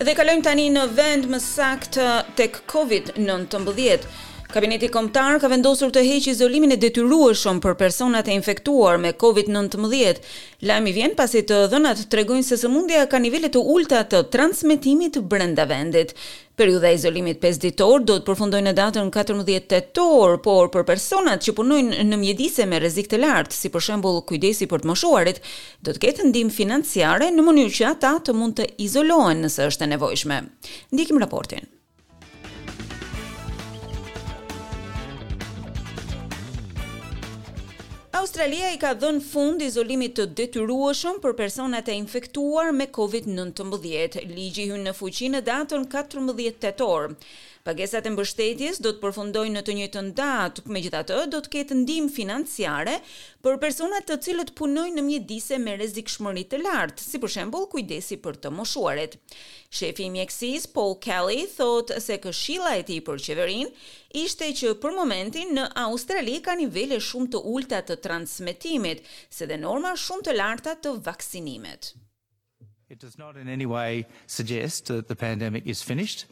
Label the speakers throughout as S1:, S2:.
S1: Dhe kalojmë tani në vend më saktë tek COVID-19. Kabineti Kombëtar ka vendosur të heqë izolimin e detyrueshëm për personat e infektuar me COVID-19. Lajmi vjen pasi të dhënat tregojnë se sëmundja ka nivele të ulëta të transmetimit brenda vendit. Periudha e izolimit pesëditor do të përfundojë në datën katërmbëdhjetë tetor, por për personat që punojnë në mjedise me rrezik të lartë, si për shembull kujdesi për të moshuarit, do të ketë ndihmë financiare në mënyrë që ata të mund të izolohen nëse është e nevojshme. Ndjekim raportin. Australia i ka dhënë fund izolimit të detyrueshëm për personat e infektuar me Covid nëntëmbëdhjetë. Ligji hyn në fuqi në datën katërmbëdhjetë tetor. Pagesat e mbështetjes do të përfundojnë në të njëjtën datë, megjithatë do të ketë ndihmë financiare për persona të cilët punojnë në mjedise me rrezikshmëri të lartë, si për shembull kujdesi për të moshuarit. Shefi i mjekësisë, Paul Kelly, thotë se këshilla e tij për qeverinë ishte që për momentin në Australi ka nivele shumë të ulëta të transmetimit, si dhe norma shumë të larta të vaksinimit.
S2: It does not in any way suggest that the pandemic is finished.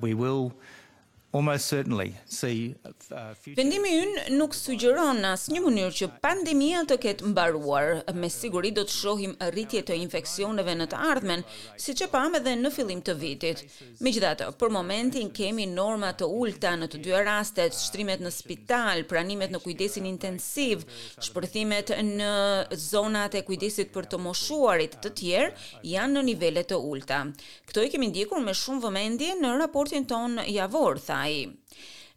S2: We will almost certainly see future
S1: Vendimi ynë nuk sugjeron në asnjë mënyrë që pandemia të ketë mbaruar. Me siguri do të shohim rritje të infeksioneve në të ardhmen, siç e pamë edhe në fillim të vitit. Megjithatë, për momentin kemi norma të ulëta në të dy rastet, shtrimet në spital, pranimet në kujdesin intensiv, shpërthimet në zonat e kujdesit për të moshuarit, të tjerë janë në nivele të ulëta. Këto i kemi ndjekur me shumë vëmendje në raportin tonë javor, tha ai.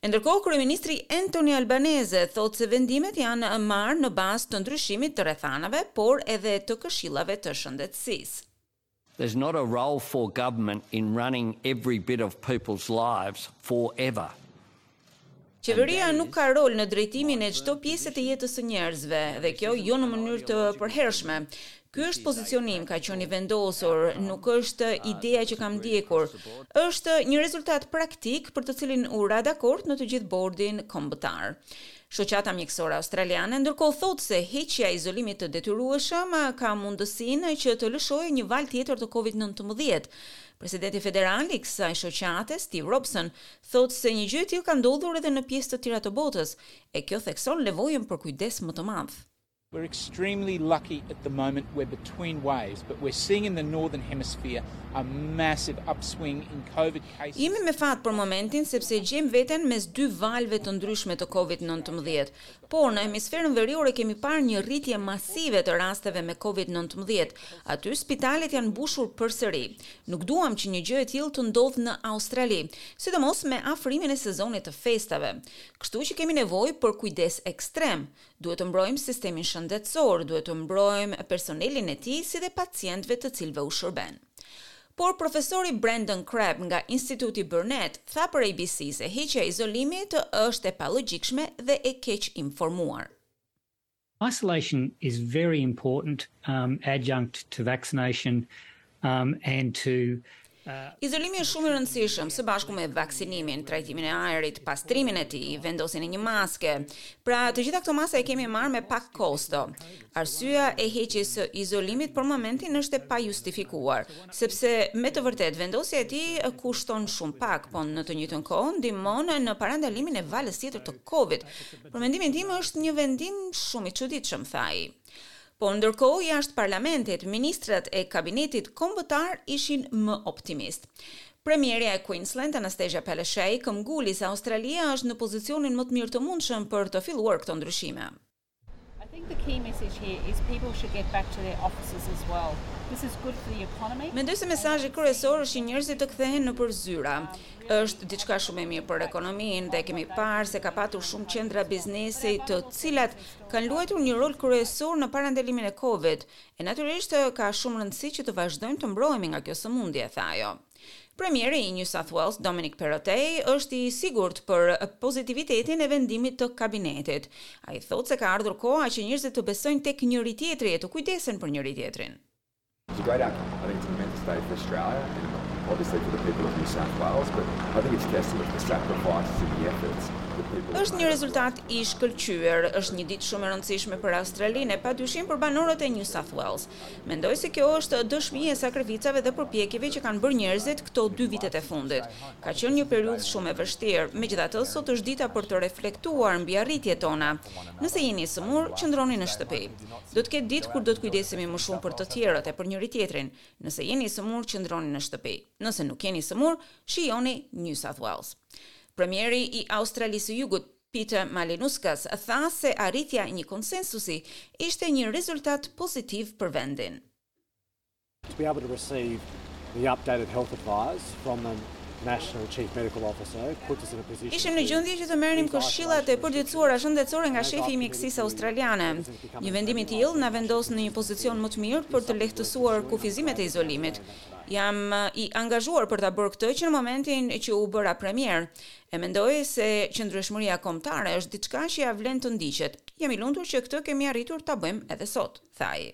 S1: E ndërkohë, kryeministri Anthony Albanese thotë se vendimet janë marrë në bazë të ndryshimit të rrethanave, por edhe të këshillave të shëndetësisë.
S3: There's not a role for government in running every bit of people's lives for ever.
S1: Qeveria nuk ka rol në drejtimin e çdo pjese të jetës së njerëzve, dhe kjo jo në mënyrë të përhershme. Ky është pozicioni im, ka qenë i vendosur, nuk është ideja që kam ndjekur. Është një rezultat praktik për të cilin u ra dakord në të gjithë bordin kombëtar. Shoqata Mjekësore Australiane ndërkohë thotë se heqja e izolimit të detyrueshëm ka mundësinë që të lëshojë një valë tjetër të Covid nëntëmbëdhjetë. Presidenti federal i kësaj shoqate, Steve Robson, thotë se një gjë e tillë ka ndodhur edhe në pjesë të tjera të botës, e kjo thekson nevojën për kujdes më të madh.
S4: We're extremely lucky at the moment we're between waves but we're seeing in the northern hemisphere a massive upswing in covid cases.
S1: Jemi me fat për momentin sepse gjejmë veten mes dy valëve të ndryshme të covid nëntëmbëdhjetë, por në hemisferën veriore kemi parë një rritje masive të rasteve me covid nëntëmbëdhjetë, aty spitalet janë mbushur përsëri. Nuk duam që një gjë e tillë të ndodhë në Australi, sidomos me afrimin e sezonit të festave. Kështu që kemi nevojë për kujdes ekstrem, Duhet të mbrojmë sistemin shëndetësor, duhet të mbrojmë personelin e tij si dhe pacientëve të cilëve u shërben. Por profesori Brendan Crabb nga Instituti Burnet tha për ABC se heqja e izolimit është e palogjikshme dhe e keqinformuar.
S5: Isolation is very important adjunct to vaccination
S1: Izolimi është shumë i rëndësishëm, së bashku me vaksinimin, trajtimin e ajrit, pastrimin e tij, vendosjen e një maske. Pra, të gjitha këto masa i kemi marrë me pak kosto. Arsyeja e heqjes së izolimit për momentin është e pajustifikuar, sepse me të vërtetë vendosja e tij kushton shumë pak, por në të njëjtën kohë ndihmon në parandalimin e valës tjetër të Covid. Për mendimin tim është një vendim shumë i çuditshëm, tha ai. Por ndërkohë jashtë parlamentit, ministrat e kabinetit kombëtar ishin më optimistë. Premierja e Queensland, Annastacia Palaszczuk, këmbënguli se Australia është në pozicionin më të mirë të mundshëm për të filluar këto ndryshime.
S6: I think the key message here is people should get back to their offices as well. This is good for the economy.
S1: Mendoj se mesazhi kryesor është që njerëzit të kthehen nëpër zyra. Është diçka shumë e mirë për ekonominë dhe kemi parë se ka patur shumë qendra biznesi të cilat kanë luajtur një rol kryesor në parandalimin e Covid, e natyrisht ka shumë rëndësi që të vazhdojmë të mbrohemi nga kjo sëmundje, tha ajo. Premieri i New South Wales, Dominic Perrottet, është i sigurt për pozitivitetin e vendimit të kabinetit. Ai thotë se ka ardhur koha që njerëzit të besojnë tek njëri-tjetri e të kujdesen për
S7: njëri-tjetrin.
S1: Është një rezultat i shkëlqyer. Është një ditë shumë e rëndësishme për Australinë e padyshim për banorët e New South Wales. Mendoj se kjo është dëshmi e sakrificave dhe përpjekjeve që kanë bërë njerëzit këto dy vitet e fundit. Ka qenë një periudhë shumë e vështirë, megjithatë sot është dita për të reflektuar mbi arritjet tona. Nëse jeni i sëmurë, qëndroni në shtëpi. Do të ketë ditë kur do të kujdesemi më shumë për të tjerët e për njëri-tjetrin. Nëse jeni i sëmurë, qëndroni në shtëpi. Nëse nuk jeni i sëmurë, shijoni New South Wales. Premieri i Australisë së Jugut, Peter Malinauskas, tha se arritja e një konsensusi ishte një rezultat pozitiv për vendin.
S8: To be able to receive the updated health advice from the national chief medical officer puts us in a position.
S1: Ishim në gjendje që të merrnim këshillat e përditësuara shëndetësore nga shefi i mjekësisë australiane. Një vendim i tillë na vendos në një pozicion më të mirë për të lehtësuar kufizimet e izolimit. Jam i angazhuar për ta bërë këtë që në momentin që u bëra premier. E mendoj se qëndrueshmëria kombëtare është diçka që ia vlen të ndiqet. Jam i lumtur që këtë kemi arritur ta bëjmë edhe sot, tha ai.